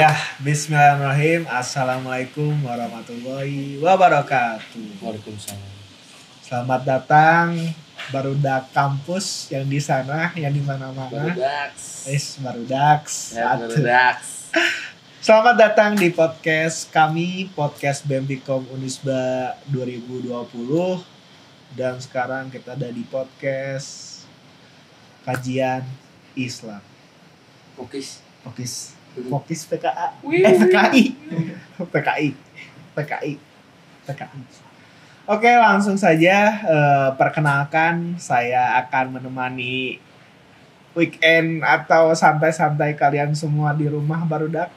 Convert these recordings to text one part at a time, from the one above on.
Ya, Bismillahirrahmanirrahim. Assalamualaikum warahmatullahi wabarakatuh. Waalaikumsalam. Selamat datang barudak kampus yang di sana, yang di mana-mana. Barudaks. Es barudaks. Ya, barudaks. Selamat datang di podcast kami, podcast Bembikom Unisba 2020. Dan sekarang kita ada di podcast kajian Islam. Kukis. Fokis. Fokis PKA. Wih. Eh PKI. PKI. PKI. PKI. Oke, langsung saja eh, perkenalkan saya akan menemani weekend atau santai-santai kalian semua di rumah barudak.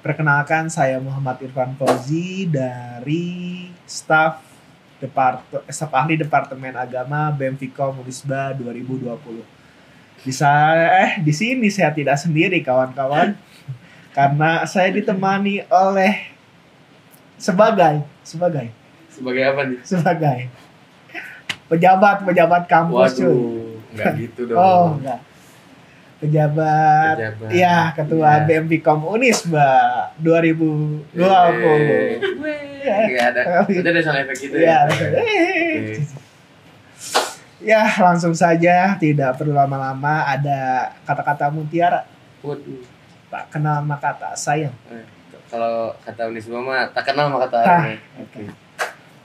Perkenalkan saya Muhammad Irfan Fauzi dari staf Depart staf ahli Departemen Agama BEM-Fikom Unisba 2020 bisa eh di sini saya tidak sendiri kawan-kawan karena saya ditemani oleh sebagai sebagai Sebagai apa nih? sebagai pejabat pejabat kampus cuy. Waduh, enggak gitu dong. oh enggak pejabat, Pejabat. ya ketua Iya. BMPkom Unisba 2020 Ya. Enggak ada. Itu ada sound effect gitu ya, ya. Ya langsung saja tidak perlu lama-lama ada kata-kata mutiara Waduh. tak kenal maka tak sayang Eh, Kalau kata Unisba mah tak kenal maka tak arung. oke.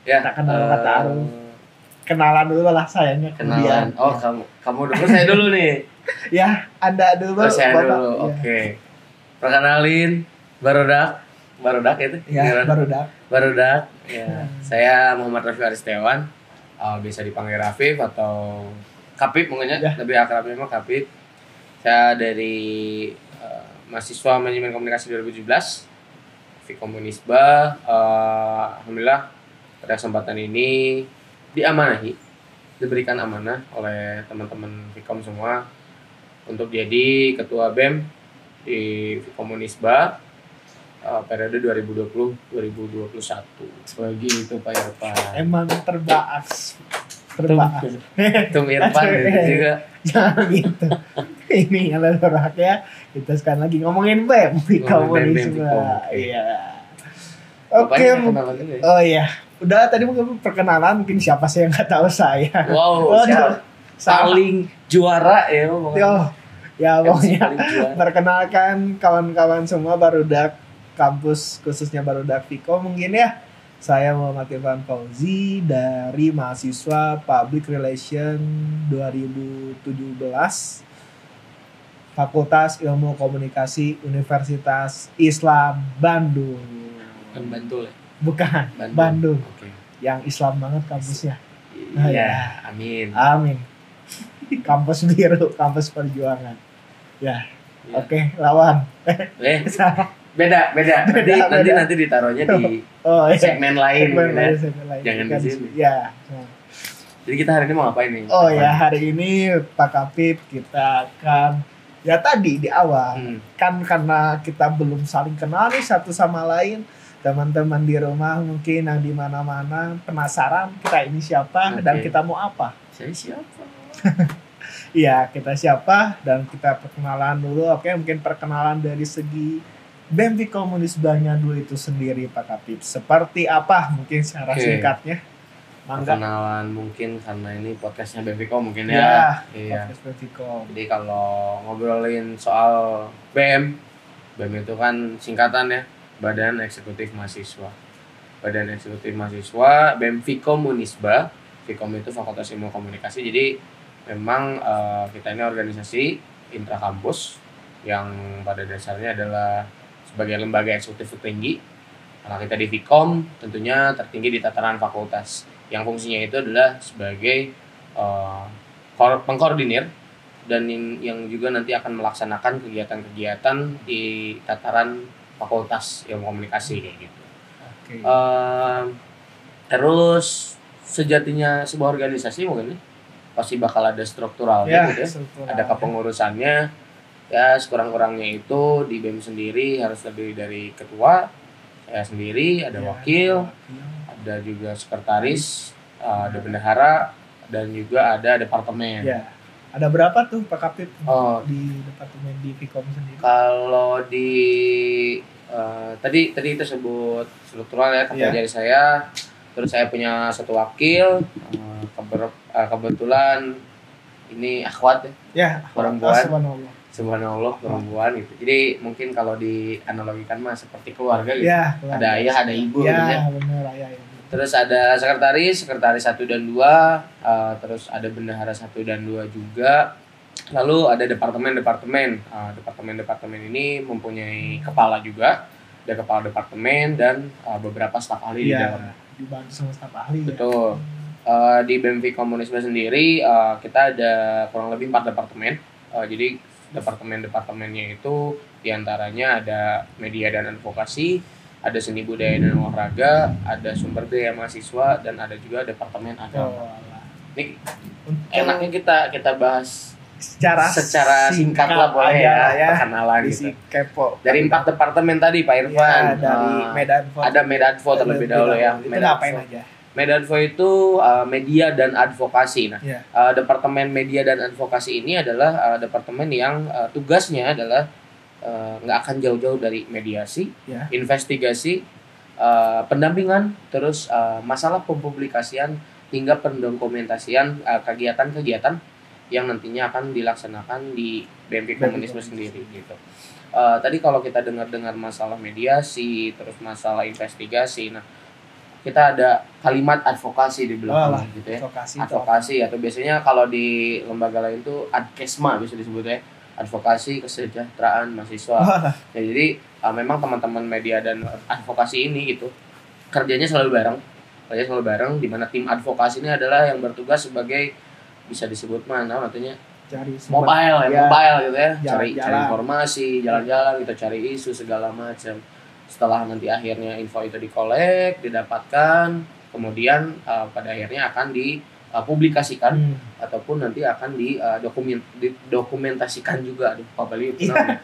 Ya. Tak kenal maka tak eh, arung. kenalan dulu lah sayangnya Kenalan. kemudian. Oh, kamu kamu dulu saya dulu nih. ya anda dulu Oh, saya Bapak. dulu. Ya. Oke. Perkenalin Barodak. Barodak itu? ya, baru dah Barudak. Ya. Hmm. Saya Muhammad Rafi Aristiawan. Uh, bisa dipanggil Rafif atau Kapip mungkin Ya. Lebih akrabnya mah Kapip. Saya dari uh, mahasiswa manajemen komunikasi 2017 di Komunisba. Uh, Alhamdulillah pada kesempatan ini diamanahi, diberikan amanah oleh teman-teman Fikom semua untuk jadi ketua BEM di Komunisba uh, periode 2020-2021. Begitu Pak Irfan. emang terbahas terbahas Tum Irfan gitu juga. jangan gitu. Ini adalah ya. Kita sekarang lagi ngomongin BEM di Ngomongin BEM, komunisme. iya. Oke nih. oh iya. Udah tadi mungkin perkenalan mungkin siapa sih yang nggak tahu saya? Wow, paling juara ya pokoknya. Yo, ya MC pokoknya perkenalkan kawan-kawan semua barudak kampus khususnya barudak Viko mungkin ya saya Muhammad Irfan Fauzi dari mahasiswa Public Relation 2017 Fakultas Ilmu Komunikasi Universitas Islam Bandung Kan Bantul ya. bukan Bandung. Bandung Oke. yang Islam banget kampusnya Iya, ya. amin. Amin kampus biru kampus perjuangan ya Iya. oke lawan Eh, beda, beda. Nanti, Beda, nanti beda. nanti ditaruhnya di oh iya segmen lain Segmen gitu lain, ya. segmen lain. Jangan di Bukan sini. ya Jadi kita hari ini mau ngapain nih? oh ya hari ini Pak Kapip kita akan ya tadi di awal Hmm. kan karena kita belum saling kenal nih satu sama lain teman-teman di rumah mungkin yang di mana-mana penasaran kita ini siapa Oke. dan kita mau apa Saya siapa? Iya, kita siapa dan kita perkenalan dulu. Oke, mungkin perkenalan dari segi BEMPI Komunisbanya dulu itu sendiri Pak Kapip. Seperti apa mungkin secara Oke. singkatnya? Mangga. Perkenalan mungkin karena ini podcastnya Beviko mungkin Ya, ya. Iya. podcast BEMPI Kom. Jadi kalau ngobrolin soal BM, BM itu kan singkatan ya, Badan Eksekutif Mahasiswa. Badan Eksekutif Mahasiswa, BM Fikom Unisba. Fikom itu Fakultas Ilmu Komunikasi. Jadi memang eh, kita ini organisasi intrakampus yang pada dasarnya adalah sebagai lembaga eksekutif tertinggi. Karena kita di Fikom tentunya tertinggi di tataran fakultas. Yang fungsinya itu adalah sebagai eh, kor- pengkoordinir dan yang, juga nanti akan melaksanakan kegiatan-kegiatan di tataran fakultas ilmu komunikasi kayak gitu. Oke. Ehm, terus sejatinya sebuah organisasi mungkin ya, pasti bakal ada strukturalnya ya, gitu ya. struktural. Ada kepengurusannya ya sekurang-kurangnya itu di BEM sendiri harus lebih dari ketua saya sendiri ada Ya, wakil ada juga sekretaris uh, ada bendahara dan juga ada departemen Ya, Ada berapa tuh Pak Kapit Oh. di departemen di Vkom sendiri? Kalau di eh, tadi tadi itu sebut struktural ya Iya. kerja dari saya. Terus saya punya satu wakil. eh, keber- eh, kebetulan ini akhwat ya, Ya, Perempuan. Subhanallah. subhanallah perempuan gitu. Jadi mungkin kalau dianalogikan mah seperti keluarga gitu. Ya, Ada ayah, ada ibu gitu ya. Ya, benar ayah ibu. Terus ada sekretaris, sekretaris 1 dan 2, uh, terus ada bendahara 1 dan 2 juga. Lalu ada departemen-departemen. Uh, departemen-departemen ini mempunyai kepala juga. Ada kepala departemen dan uh, beberapa staf ahli di Iya, dalamnya. dibantu sama staf ahli ya. Betul. Uh, di BMV Komunisme sendiri uh, kita ada kurang lebih empat departemen. Uh, jadi departemen-departemennya itu di antaranya ada media dan advokasi, ada seni budaya dan olahraga, ada sumber daya mahasiswa dan ada juga departemen agama. Oh. Ini Untuk enaknya kita kita bahas secara secara singkat lah boleh aja ya, perkenalan gitu. kepo. Dari empat departemen tadi Pak Ya, Irfan, dari uh, Medan Vote. ada Medadvo terlebih dahulu ya. Itu Medadvo. ngapain aja? Medadvo itu uh, media dan advokasi. Nah, Ya. Uh, departemen media dan advokasi ini adalah uh, departemen yang uh, tugasnya adalah uh, nggak akan jauh-jauh dari mediasi, Ya. investigasi, uh, pendampingan, terus uh, masalah pempublikasian hingga pendokumentasian uh, kegiatan-kegiatan yang nantinya akan dilaksanakan di BMP Komunisme. sendiri gitu. Uh, tadi kalau kita dengar-dengar masalah mediasi, terus masalah investigasi, nah kita ada kalimat advokasi di belakang Walah, gitu ya. Advokasi advokasi atau biasanya kalau di lembaga lain itu adkesma bisa disebutnya advokasi kesejahteraan mahasiswa. Walah, Ya, jadi uh, memang teman-teman media dan advokasi ini gitu kerjanya selalu bareng. Kerjanya selalu bareng di mana tim advokasi ini adalah yang bertugas sebagai bisa disebut mana artinya cari sumber- mobile ya, Ya. mobile gitu ya. Cari cari Jalan-jalan. informasi jalan-jalan gitu cari isu segala macam setelah nanti akhirnya info itu dikolek didapatkan kemudian uh, pada akhirnya akan dipublikasikan Hmm. ataupun nanti akan di uh, dokumen didokumentasikan juga aduh Pak Bali itu namanya.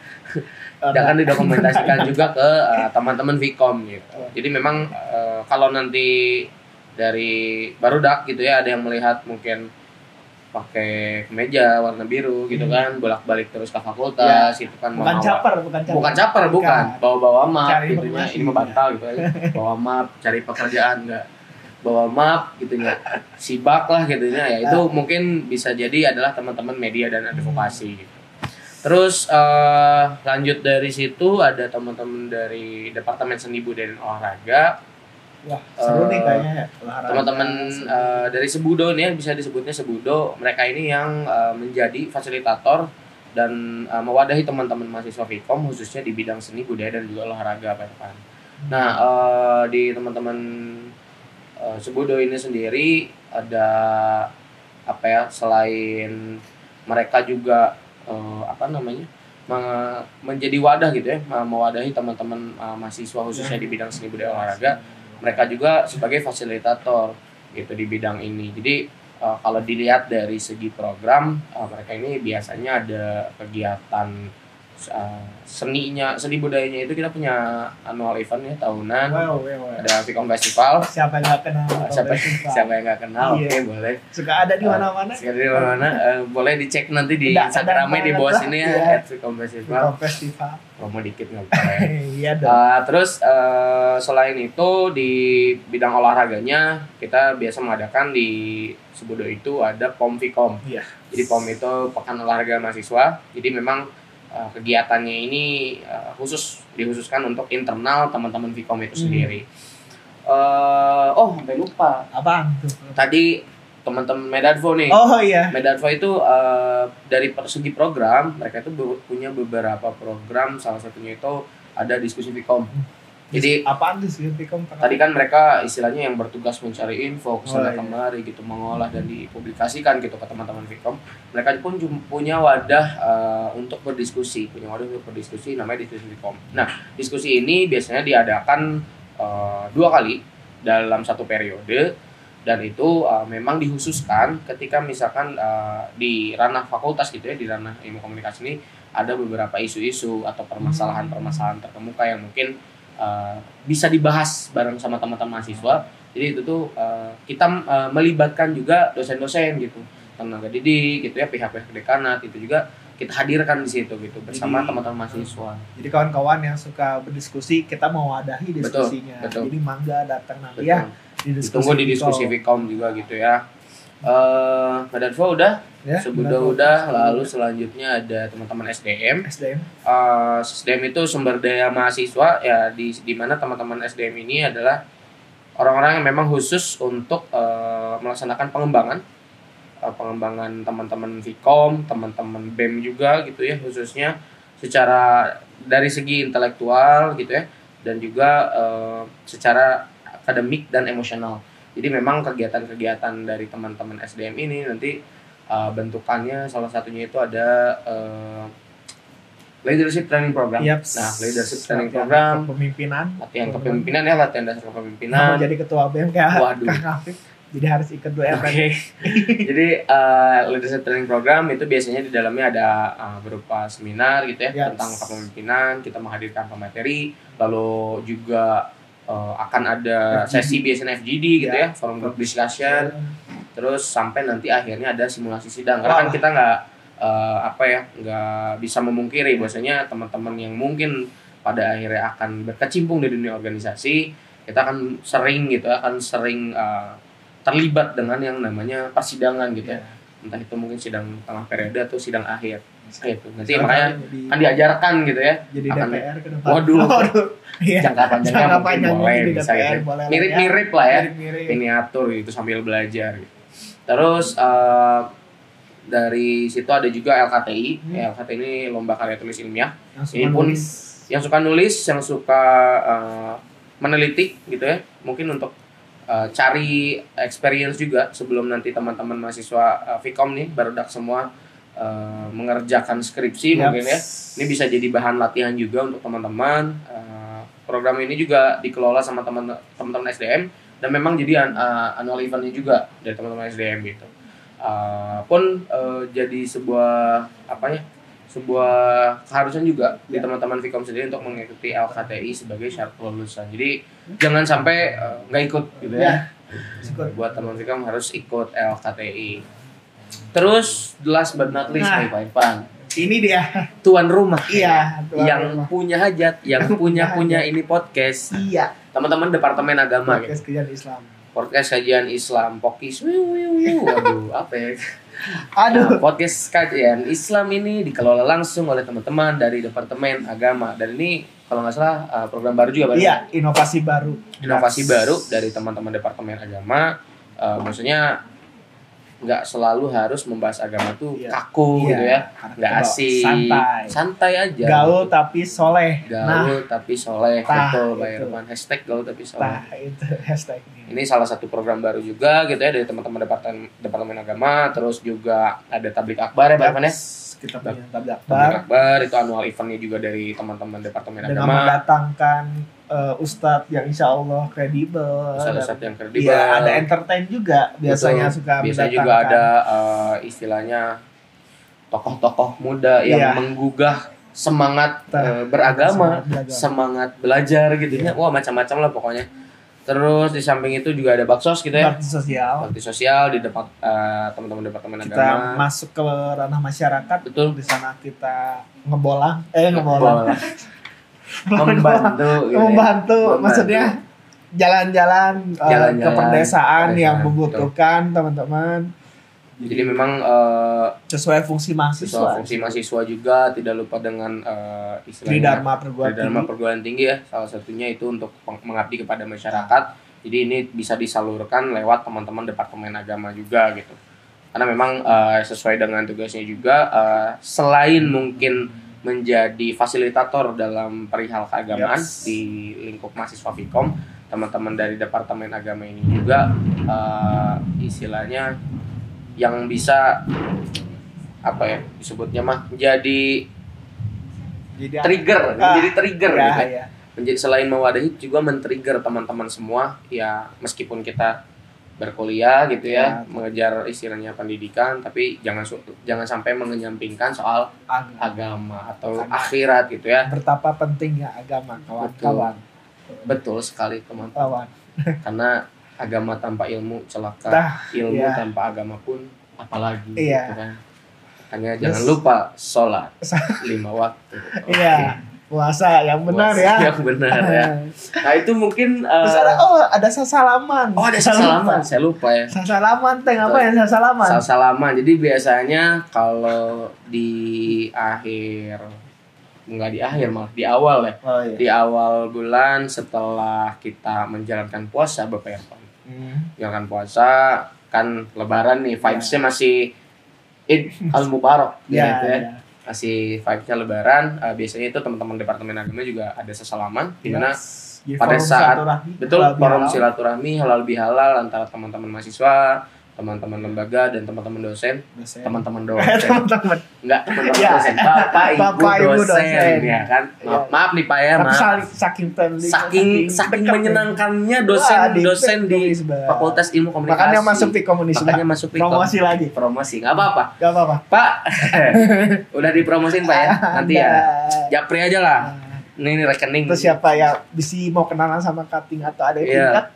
Ada. dan akan didokumentasikan juga ke uh, teman-teman Vkom gitu jadi memang uh, kalau nanti dari barudak gitu ya ada yang melihat mungkin pakai kemeja warna biru gitu Hmm. kan bolak-balik terus ke fakultas itu kan bukan caper, bukan caper. bukan caper. bukan. Bawa-bawa map Cari gitu ya. ini mah bantal gitu ya. Bawa map cari pekerjaan enggak bawa map gitu ya. Sibak lah gitu ya. Ya itu mungkin bisa jadi adalah teman-teman media dan advokasi gitu. Terus eh, lanjut dari situ ada teman-teman dari departemen seni budaya dan olahraga Wah, seru nih Eh, kayaknya ya. teman-teman eh, dari Sebudo nih ya, bisa disebutnya Sebudo. Mereka ini yang eh, menjadi fasilitator dan eh, mewadahi teman-teman mahasiswa Vkom khususnya di bidang seni budaya dan juga olahraga Pak Irfan. Nah eh, di teman-teman eh, Sebudo ini sendiri ada apa ya selain mereka juga eh, apa namanya me- menjadi wadah gitu ya me- mewadahi teman-teman mahasiswa khususnya di bidang seni budaya olahraga mereka juga sebagai fasilitator gitu di bidang ini. Jadi uh, kalau dilihat dari segi program uh, mereka ini biasanya ada kegiatan uh, seninya, seni budayanya itu kita punya annual event ya tahunan. Wow, wow, wow. Ada Vicom Festival. Siapa yang nggak kenal? Uh, siapa Festival? siapa yang nggak kenal? Iya. Oke, boleh. Suka ada di mana-mana. Sekali di mana boleh dicek nanti di Instagramnya ada di bawah sini ya Iya. Vicom Festival. Vicom Festival. Promo dikit nggak apa-apa ya. Iya dong. Uh, terus uh, selain itu di bidang olahraganya kita biasa mengadakan di Sebudo itu ada POM Vicom. Iya. Jadi POM itu Pekan Olahraga Mahasiswa. Jadi memang uh, kegiatannya ini uh, khusus dikhususkan untuk internal teman-teman Vicom itu Hmm. sendiri. Uh, oh, sampai lupa. Tuh? Tadi teman-teman Medadvo nih. Oh iya. Medadvo itu uh, dari persegi program mereka itu punya beberapa program salah satunya itu ada diskusi Vicom. Jadi apaan tuh sih tadi kan mereka istilahnya yang bertugas mencari info Oh, ke sana iya. kemari gitu mengolah dan dipublikasikan gitu ke teman-teman Vicom. Mereka pun punya wadah uh, untuk berdiskusi, punya wadah untuk berdiskusi namanya diskusi Vicom. Nah diskusi ini biasanya diadakan uh, dua kali dalam satu periode dan itu uh, memang dikhususkan ketika misalkan uh, di ranah fakultas gitu ya di ranah ilmu komunikasi ini ada beberapa isu-isu atau permasalahan-permasalahan terkemuka yang mungkin uh, bisa dibahas bareng sama teman-teman mahasiswa jadi itu tuh uh, kita uh, melibatkan juga dosen-dosen gitu tenaga didik gitu ya pihak-pihak dekanat itu juga kita hadirkan di situ gitu bersama teman-teman mahasiswa Jadi kawan-kawan yang suka berdiskusi, kita mewadahi Betul, diskusinya. betul. Jadi mangga datang nanti Betul. ya di diskusi. ditunggu di diskusi. Vkom juga gitu ya eh Mbak Danvo udah Ya, benar, udah lalu selanjutnya ada teman-teman SDM SDM. Eh, SDM itu sumber daya mahasiswa ya di di mana teman-teman SDM ini adalah orang-orang yang memang khusus untuk eh, melaksanakan pengembangan eh, pengembangan teman-teman Vkom, teman-teman BEM juga gitu ya khususnya secara dari segi intelektual gitu ya dan juga eh, secara akademik dan emosional. Jadi memang kegiatan-kegiatan dari teman-teman SDM ini nanti eh, bentukannya salah satunya itu ada eh, leadership training program. Yap. Nah, leadership training Latihan program, Kepemimpinan. latihan kepemimpinan ya, latihan dasar kepemimpinan. jadi ketua BEM kayak Waduh. Kang Afif. Jadi harus ikut dua Oke. event. Jadi eh, leadership training program itu biasanya di dalamnya ada eh, berupa seminar gitu ya Yes. tentang kepemimpinan, kita menghadirkan pemateri, lalu juga eh, akan ada sesi biasanya FGD gitu Ya. ya, forum group discussion, terus sampai nanti akhirnya ada simulasi sidang. Karena kan kita nggak eh, apa ya, nggak bisa memungkiri bahwasanya teman-teman yang mungkin pada akhirnya akan berkecimpung di dunia organisasi, kita akan sering gitu, akan sering eh, terlibat dengan yang namanya persidangan gitu ya. Ya. Entah itu mungkin sidang tengah periode atau sidang akhir. Gitu. Nanti Sekarang makanya jadi, kan diajarkan gitu ya. jadi akan- DPR ke depan. Waduh. Iya. Jangka panjangnya Jangka mungkin panjangnya boleh jadi bisa DPR, gitu. boleh lah Mirip-mirip lah ya. Mirip-mirip. Miniatur gitu sambil belajar gitu. Terus eh, dari situ ada juga LKTI. Hmm. Ya, LKTI ini lomba karya tulis ilmiah. Yang suka Ini pun nulis. Yang suka nulis, yang suka eh, meneliti gitu ya. Mungkin untuk eh, cari experience juga sebelum nanti teman-teman mahasiswa eh, Vkom nih barudak semua eh, mengerjakan skripsi Yaps. mungkin ya. Ini bisa jadi bahan latihan juga untuk teman-teman. Eh, program ini juga dikelola sama teman- teman-teman SDM dan memang jadi an- eh, annual eventnya juga dari teman-teman SDM gitu. Eh, pun eh, jadi sebuah apa ya? sebuah keharusan juga di Ya. teman-teman Vkom sendiri untuk mengikuti LKTI sebagai syarat kelulusan. Jadi jangan sampai nggak ikut gitu ya. Ya. Ikut. Buat teman Vkom harus ikut LKTI. Terus last but not least Nah. nih Pak Irfan, Ini dia. tuan rumah Iya. tuan yang rumah. punya hajat, yang punya punya ini podcast, Iya. teman-teman departemen agama gitu. Podcast Kerjaan Islam. Podcast kajian Islam, pokis, waduh, apa ya? Aduh. Nah, podcast kajian Islam ini dikelola langsung oleh teman-teman dari departemen agama dan ini kalau nggak salah uh, program baru juga Pak? Iya, inovasi baru. inovasi baru dari teman-teman departemen agama Uh, maksudnya nggak selalu harus membahas agama tuh Iya. kaku Iya, gitu ya. Nggak asik. Santai. santai aja. Gaul tapi soleh. Nah, gaul tapi soleh Tah, betul Pak itu. Irfan hashtag gaul tapi soleh. Nah itu hashtagnya. ini salah satu program baru juga gitu ya dari teman-teman departemen departemen agama. Terus juga ada tablik akbar ya Pak Irfan ya? Kita punya tablik tablik akbar. Akbar. Itu annual eventnya juga dari teman-teman departemen dengan agama. mendatangkan eh, ustadz yang insya Allah kredibel. dan- yang kredibel Iya, ada entertain juga biasanya Betul. suka biasanya juga ada eh, istilahnya tokoh-tokoh muda yang Iya. menggugah semangat eh, beragama, semangat beragama. semangat belajar gitu Iya. ya. Wah, macam-macam lah pokoknya. Terus di samping itu juga ada baksos gitu ya. bakti sosial. Bakti sosial di depan eh, teman-teman departemen Kita agama. masuk ke ranah masyarakat. Betul. Di sana kita ngebolang, eh ngebolang, Bola. Membantu gitu ya. membantu, Membantu. maksudnya jalan-jalan eh, ke pedesaan yang membutuhkan teman-teman. Jadi memang eh, sesuai fungsi sesuai mahasiswa. fungsi mahasiswa juga tidak lupa dengan eh, Di istilahnya Dharma perguruan Dharma tinggi. perguruan tinggi ya salah satunya itu untuk mengabdi kepada masyarakat jadi ini bisa disalurkan lewat teman-teman departemen agama juga gitu karena memang eh, sesuai dengan tugasnya juga eh, selain mungkin menjadi fasilitator dalam perihal keagamaan Yes. di lingkup mahasiswa Vkom teman-teman dari departemen agama ini juga eh, istilahnya yang bisa apa ya disebutnya mah jadi Jadi trigger Ah, menjadi trigger ya, gitu ya. ya. menjadi selain mewadahi juga men-trigger teman-teman semua ya meskipun kita berkuliah gitu ya, Ya. mengejar istilahnya pendidikan tapi jangan jangan sampai mengenyampingkan soal Agama. agama atau Karena- akhirat gitu ya Betapa pentingnya agama, kawan-kawan. betul sekali teman Kawan. karena agama tanpa ilmu celaka Tah, ilmu ya. tanpa agama pun apalagi Iya. gitu kan. Hanya Terus- jangan lupa sholat lima waktu. Iya, puasa yang benar Puasa ya. Yang benar ya. Nah itu mungkin Terus ada oh ada sasalaman. oh ada Saya salaman, lupa. saya lupa ya. Sasalaman teh apa ya sasalaman? Sal salaman. Jadi biasanya kalau di akhir enggak di akhir malah di awal ya. Oh iya. Di awal bulan setelah kita menjalankan puasa Bapak Irfan. Hmm. Menjalankan puasa kan lebaran nih vibes-nya masih Id al Mubarak Ya, gitu ya. ya. Masih vibes-nya lebaran. Eh, biasanya itu teman-teman departemen agama juga ada sesalaman Yes. Di pada saat- betul forum silaturahmi halal bihalal antara teman-teman mahasiswa, teman-teman lembaga dan teman-teman dosen, Dosen. teman-teman dosen. teman-teman. Enggak, teman-teman Ya. dosen. Bapak, Ibu, Bapak, Ibu dosen, dosen. ya kan. Maaf, Ya. maaf nih Pak ya, maaf. saking saking friendly, Saking saking dekat, menyenangkannya Wah, dosen di dosen di Komunisme. Fakultas Ilmu Komunikasi. Makanya masuk di komunis Makanya masuk Pikom. Promosi lagi. promosi. Enggak apa-apa. Gak apa-apa. Pak. Udah dipromosin Pak ya. Nanti ya. Japri aja lah. Ini, ini rekening. Terus siapa ya bisa mau kenalan sama cutting atau ada yang Iya. tingkat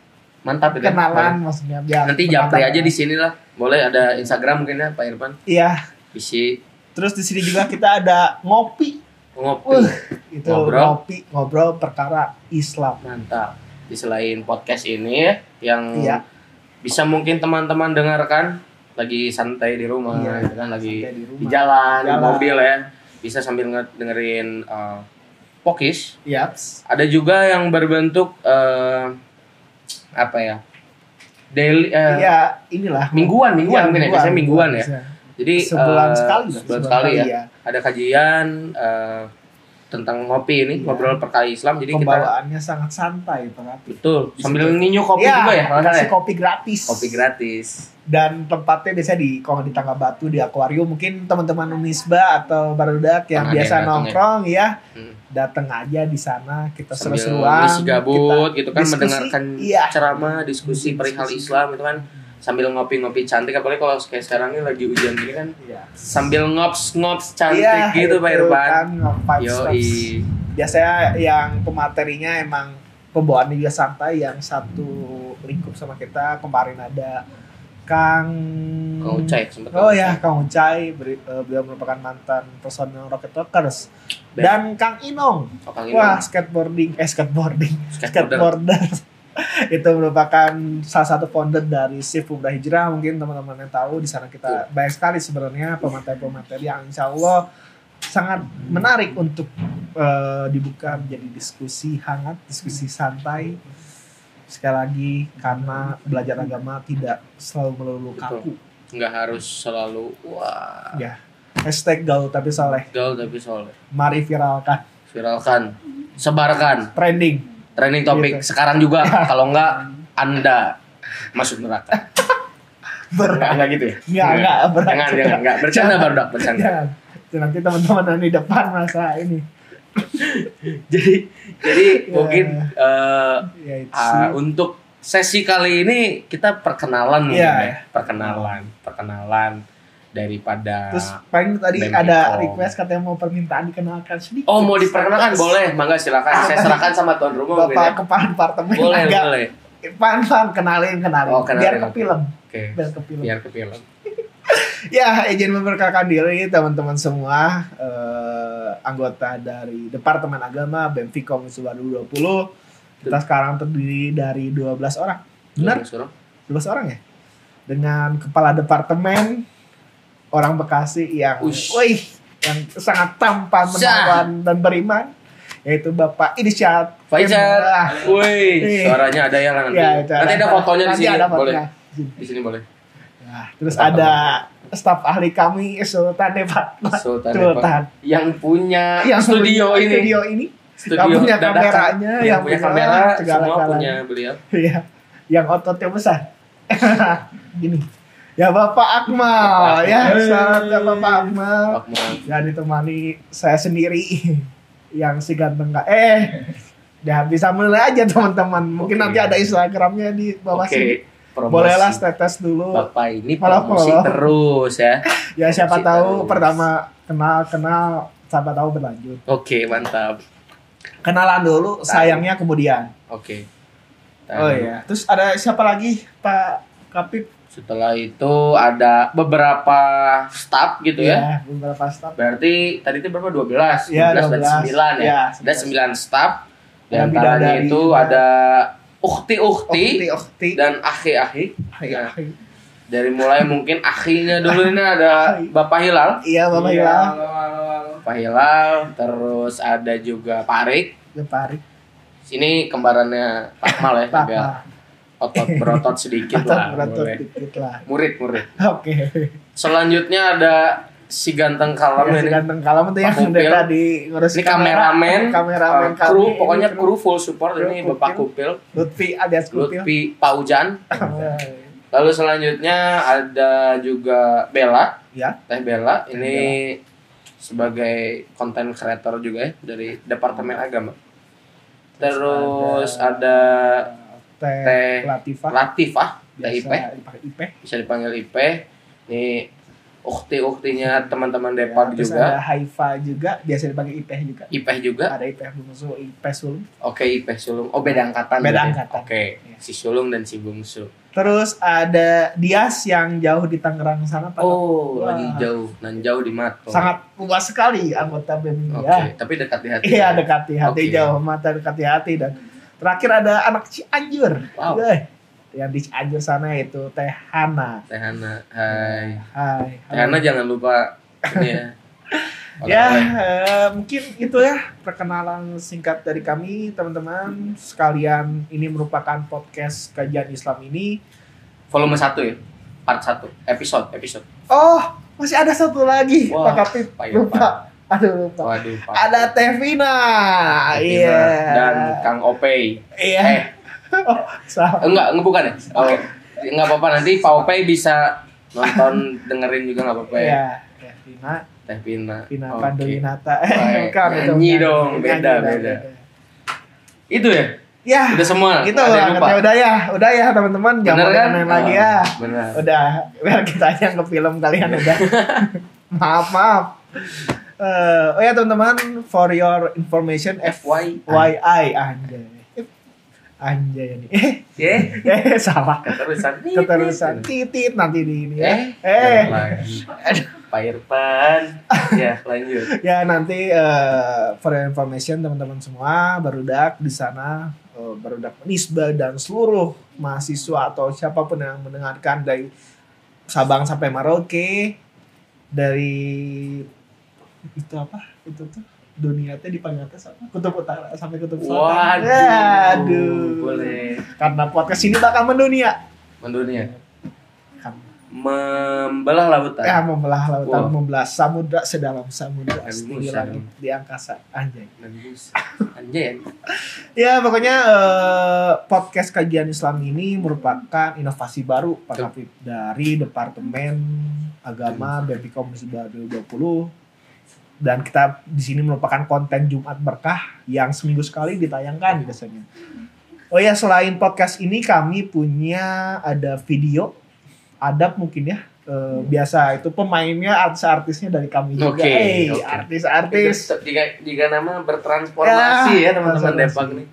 Mantap itu. kenalan maksudnya biar Nanti japri aja di sini lah. Boleh ada Instagram mungkin ya Pak Irfan. Iya. Bisa Terus di sini juga kita ada ngopi. ngopi. Wah, itu Ngobrol. ngopi ngobrol perkara Islam. Mantap. Di selain podcast ini ya, yang Iya. bisa mungkin teman-teman dengarkan lagi santai di rumah, Iya, gitu kan lagi di rumah. di jalan, di Jalan. mobil ya, bisa sambil nge- dengerin uh, pokis. Yaps. Ada juga yang berbentuk uh, apa ya? Daily uh, Iya, inilah. mingguan, mingguan Iya, mungkin ya, biasanya mingguan ya. bisa. Jadi Sebulan uh, sekali. sebulan sekali ya. iya. Ada kajian uh, tentang ngopi ini, Iya. ngobrol perkara Islam. Jadi kita Pembawaannya sangat santai, Pak. betul sambil nginyu kopi Iya, juga ya, kalau salah ya? kopi gratis. Kopi gratis. Dan tempatnya biasa di kalau di Tangga Batu di akuarium mungkin teman-teman Unisba atau barudak yang Pernah biasa yang datang nongkrong ya, Hmm. datang aja di sana kita seru-seruan. gabut gitu kan diskusi, mendengarkan iya. ceramah diskusi perihal Diskusi. Islam itu kan sambil ngopi-ngopi cantik apalagi kalau kayak sekarang ini lagi hujan gini kan Iya. sambil ngops-ngops cantik Iya, gitu Pak Irfan kan, yo. Biasanya yang pematerinya emang pembawaannya juga santai yang satu lingkup sama kita kemarin ada Kang Kang Ucai sempat Oh ya, Kang Ucai beri- eh, beliau merupakan mantan personel Rocket Rockers Dan- dan Kang Inong Oh, Kang Wah, Inong. skateboarding, eh skateboarding, Skateboarder. skateboarder. itu merupakan salah satu founder dari Shift Umrah Hijrah. Mungkin teman-teman yang tahu di sana kita banyak sekali sebenarnya pemateri-pemateri yang insya Allah sangat menarik untuk eh, dibuka menjadi diskusi hangat, diskusi santai. Sekali lagi karena belajar agama tidak selalu melulu kaku. nggak harus selalu wah Ya. Hashtag gaul tapi soleh. gaul tapi soleh Mari viralkan. viralkan sebarkan Trending. Trending topik Gitu. sekarang juga kalau nggak anda masuk neraka Berat. nggak nggak gitu ya Enggak, enggak, berat. jangan jangan nggak bercanda baru dak bercanda Jangan. Nanti teman-teman di depan masa ini. jadi jadi Ya. mungkin eh, Ya itu ah, sih. untuk sesi kali ini kita perkenalan Iya. ya perkenalan perkenalan daripada Terus paling tadi ada request katanya mau permintaan dikenalkan sedikit. oh mau diperkenalkan? Boleh mangga silakan. Saya serahkan sama tuan rumah mungkin ya. Bapak kepala departemen. Boleh agak boleh. Pan pan kenalin kenalin, Oh, kenalin, biar ke film. Oke. Biar ke film. Biar ke film. Ya izin memperkenalkan diri teman-teman semua. Eh, anggota dari departemen agama BEM Fikom 2020 kita sekarang terdiri dari 12 orang. Benar? Suruh. 12 orang ya? Dengan kepala departemen orang Bekasi yang Ush. wih yang sangat tampan menawan dan beriman yaitu Bapak Faisal, Kemlah. woi, suaranya ada yang nanti. Ya, nanti ada fotonya di nanti sini, ada boleh. Di sini boleh. Nah, terus Apa ada staf ahli kami Sultan Debat Sultan, Sultan. Yang punya yang studio ini, studio ini studio yang punya dadakan. kameranya, yang, yang punya kamera, segala semua punya beliau. ya yang ototnya besar gini ya Bapak Akmal ya selamat ya Bapak Akmal Akmal. ya ditemani saya sendiri yang si ganteng kak eh ya bisa mulai aja teman-teman mungkin nanti ada instagramnya di bawah Oke, sini promosi. bolehlah status dulu Bapak ini promosi follow. terus ya. ya siapa Promosi tahu terus. pertama kenal kenal siapa tahu berlanjut Oke, mantap. kenalan dulu sayangnya kemudian Oke. oh iya terus ada siapa lagi Pak Kapip Setelah itu ada beberapa staff gitu ya. Iya, beberapa staff. Berarti tadi itu berapa? 12. Iya, 12 dan 12. 9 ya. Ada 9 staff. Di Ada antaranya itu juga. ada ukti-ukti dan ahi-ahi. Iya, Ya. Dari mulai mungkin ahinya dulu ini ada. Bapak Hilal. Iya, Bapak Iya, Hilal. Bapak Hilal, terus ada juga Pak Arik. Ya, Pak Arik. Sini kembarannya Pak Mal ya, Pak otot berotot sedikit lah. Berat boleh. dikit lah. Murid, murid. Oke. Selanjutnya ada si ganteng kalem Ya, si ini. ganteng kalam itu yang Pak udah tadi ngurus Ini kameramen, kameramen uh, kru, pokoknya kru full support Kru ini Kupil. Bapak Kupil, Lutfi alias Kupil. Lutfi Paujan. Lalu selanjutnya ada juga Bella, ya. Teh Bella. Ini sebagai content creator juga ya dari Departemen Agama. Terus ada Teh Teh Latifah. Latifah, Teh Biasa Ipe, bisa dipanggil Ipe. Ini ukti-uktinya teman-teman Depag Ya, terus juga. ada Haifa juga, biasa dipakai IP juga. Ipeh juga. Ada IP bungsu, IP sulung. Oke, Ipeh Sulung. Oh, beda angkatan. Beda angkatan. Oke, Iya. si Sulung dan si Bungsu. Terus ada Dias yang jauh di Tangerang sana Pak. Oh, Wah. lagi jauh. Nan jauh di Mato. Sangat luas sekali anggota BEM Oke, ya. tapi dekat di hati. Iya dekati hati Oke. jauh mata dekati hati dan terakhir ada anak Cianjur. Wow. Yang di Cianjur sana itu Teh Hana. Teh Hana. Hai. Hai. Teh Hana jangan lupa ya. Ya, eh, mungkin itu ya perkenalan singkat dari kami teman-teman sekalian. Ini merupakan podcast kajian Islam ini. volume 1 ya. Part 1, episode, episode. Oh, masih ada satu lagi, Wah, Pak Kapit. Lupa. Aduh, lupa. Waduh. Ada Tevina. Iya. dan Kang Opey. Iya. Eh, Oh, salah. enggak, enggak bukan ya? Oh, enggak apa-apa nanti Pak Opey bisa nonton dengerin juga enggak apa-apa ya. Iya, Tevina. Teh Pina. Vina Oke. Panduwinata. Baik. bukan, itu Nyanyi dong, beda, dong, beda. Ya, Ya, udah semua. itu ada lupa. angkatnya udah ya, udah ya teman-teman, jangan Bener kan? lagi ya. Oh, Benar. Udah, biar kita aja ke film kalian udah. maaf, maaf. Eh, oh ya teman-teman, for your information FYI. FYI anjay. Anjay ini. Ya, Eh, salah. keterusan. Keterusan titit nanti di ini ya. Eh, Eh. Pak Irfan. ya, lanjut. Ya nanti eh, for your information teman-teman semua barudak di sana eh, barudak Nisba dan seluruh mahasiswa atau siapa pun yang mendengarkan dari Sabang sampai Merauke dari itu apa itu tuh dunia teh dipanggil atas apa kutub utara sampai kutub selatan Waduh. Ya, aduh Boleh. karena podcast ini bakal mendunia Mendunia. Kan. Membelah lautan. ya membelah lautan Wow. membelah samudra sedalam samudra Musa langit di angkasa anjay. Anjay. Ya pokoknya eh, podcast kajian Islam ini merupakan inovasi baru Pak dari Departemen Agama BPKOM 2020 dan kita di sini merupakan konten Jumat berkah yang seminggu sekali ditayangkan biasanya. Oh ya selain podcast ini kami punya ada video adab mungkin ya Eh, biasa itu pemainnya artis-artisnya dari kami juga. Oke, Eh, oke. artis-artis. Jika, jika nama bertransformasi Ya, ya, teman-teman. Depok nih.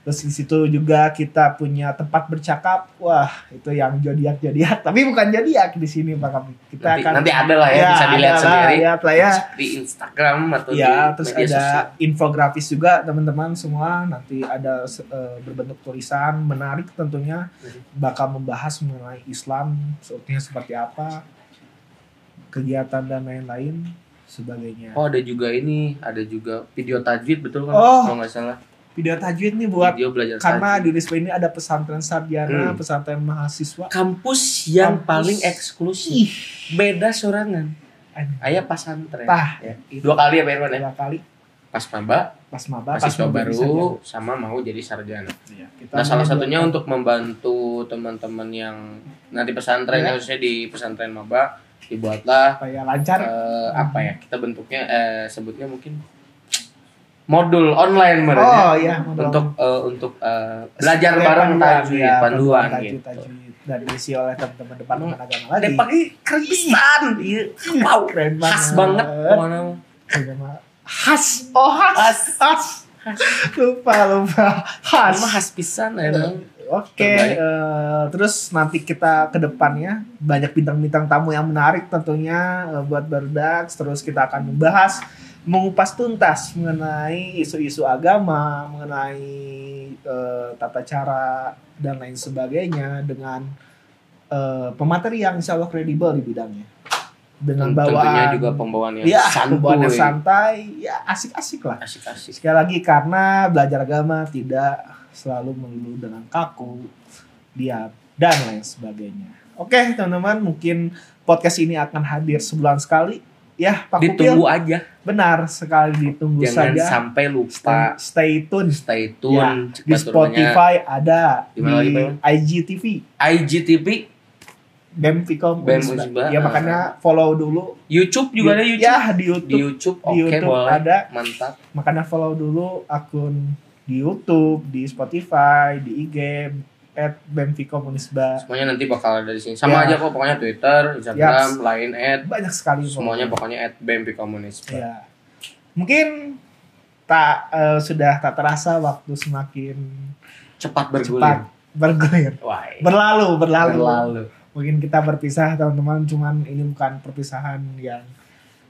Terus di situ juga kita punya tempat bercakap. Wah, itu yang zodiak zodiak. Tapi bukan zodiak di sini Pak Kami. Kita Nanti, akan nanti ada lah ya, bisa ada dilihat lah, sendiri lihat lah ya. di Instagram atau Ya, di terus media ada sosial. infografis juga teman-teman semua. Nanti ada eh, berbentuk tulisan menarik tentunya bakal membahas mengenai Islam sepertinya seperti apa, kegiatan dan lain-lain sebagainya. Oh ada juga ini, ada juga video tajwid betul kan? Oh. Kalau nggak salah. Video tajwid nih buat video belajar karena tajwid. di Rispa ini ada pesantren sarjana, Hmm. pesantren mahasiswa. kampus yang Kampus. paling eksklusif, Ih, beda sorangan. Ayah pasantren. Tah. Ya. Dua kali ya Pak Irwan ya. dua kali Pas maba, pas maba pas jadi baru, sama mau jadi sarjana. Iya, kita Nah salah satunya menyediakan- untuk membantu teman-teman yang nanti pesantren, Ya. khususnya di pesantren maba, dibuatlah supaya lancar eh, apa ya kita bentuknya eh, sebutnya mungkin modul online oh mereka iya modal. untuk eh, untuk eh, belajar bareng panduan, tajwid ya, panduan tajwid, gitu. tajwid. dan diisi oleh teman-teman departemen agama lagi Depak ini keren pisan. Iya. Wow. keren Khas banget. banget. Pokoknya. Agama khas oh khas khas, lupa lupa Khas. khas khas pisan emang. Oke, Terbaik. eh, terus nanti kita ke depannya banyak bintang-bintang tamu yang menarik tentunya eh, buat Berdax. Terus kita akan membahas, mengupas tuntas mengenai isu-isu agama, mengenai eh, tata cara dan lain sebagainya dengan eh, pemateri yang insya Allah kredibel di bidangnya. Dengan Tentunya bawaan juga pembawaan yang ya, santuy. pembawaan yang santai, ya asik-asik lah. Asik-asik. Sekali lagi karena belajar agama tidak selalu melulu dengan kaku, diam dan lain sebagainya. Oke teman-teman, mungkin podcast ini akan hadir sebulan sekali. Ya Pak Ditunggu Kupil, aja. benar sekali ditunggu Jangan saja. sampai Stay, lupa. stay tune. Stay tune. Ya, di. Spotify ada, Di? IGTV, IGTV, BEM Vicom BEM Unisba. Ya makanya follow dulu. YouTube juga ada YouTube. Ya di Di YouTube. YouTube, Di oke YouTube boleh. ada. Mantap. makanya follow dulu akun di YouTube, di Spotify, di IG at Bemvicom Unisba. Semuanya nanti bakal ada di sini. Sama Ya. aja kok pokoknya Twitter, Instagram, Line ad, Banyak sekali semuanya pokoknya. pokoknya at BMP Komunis. Ya. Mungkin tak eh, sudah tak terasa waktu semakin Cepat bergulir. cepat bergulir. Wah. Berlalu, berlalu. Berlalu. Mungkin kita berpisah teman-teman, cuman ini bukan perpisahan yang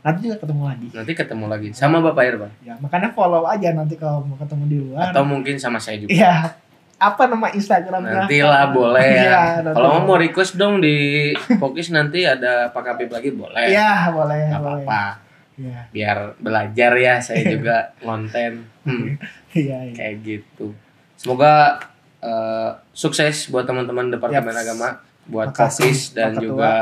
nanti juga ketemu lagi. Nanti ketemu lagi sama Bapak Irfan Ya, makanya follow aja nanti kalau mau ketemu di luar. atau mungkin sama saya juga. Iya. Apa nama Instagramnya? Nantilah boleh Iya, ya. nanti Kalau mau request dong di Pokis nanti ada Pak Kapib lagi boleh. Iya, boleh, Gak boleh. apa-apa. Iya. Biar belajar ya saya juga konten. Hmm, Iya, iya. kayak gitu. Semoga eh, sukses buat teman-teman Departemen Yaps. Agama, buat Makasih, Pokis dan juga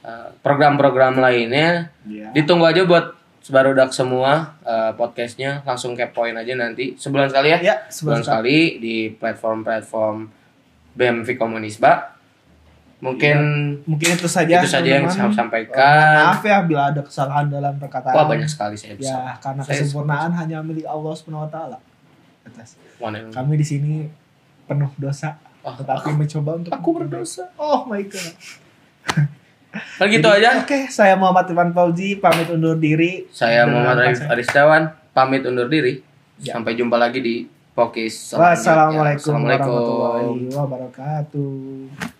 eh, program-program lainnya. Iya. Ditunggu aja buat sebarudak semua eh, podcastnya langsung kepoin aja nanti sebulan sekali ya Ya, sebulan sebulan sekali. di platform-platform BMV Komunisba mungkin Mungkin itu saja. itu saja yang saya sampaikan Maaf ya bila ada kesalahan dalam perkataan. wah banyak sekali saya bisa Ya, karena Saya- kesempurnaan hanya milik Allah Subhanahu wa taala. Atas. Yang- Kami di sini penuh dosa, Oh, tetapi mencoba untuk aku berdosa Oh my god. Kan gitu aja. Oke, okay, saya Muhammad Irfan Fauzi pamit undur diri. Saya Muhammad Arif Aristawan pamit undur diri. Ya. Sampai jumpa lagi di Pokis. Wassalamualaikum warahmatullahi wabarakatuh.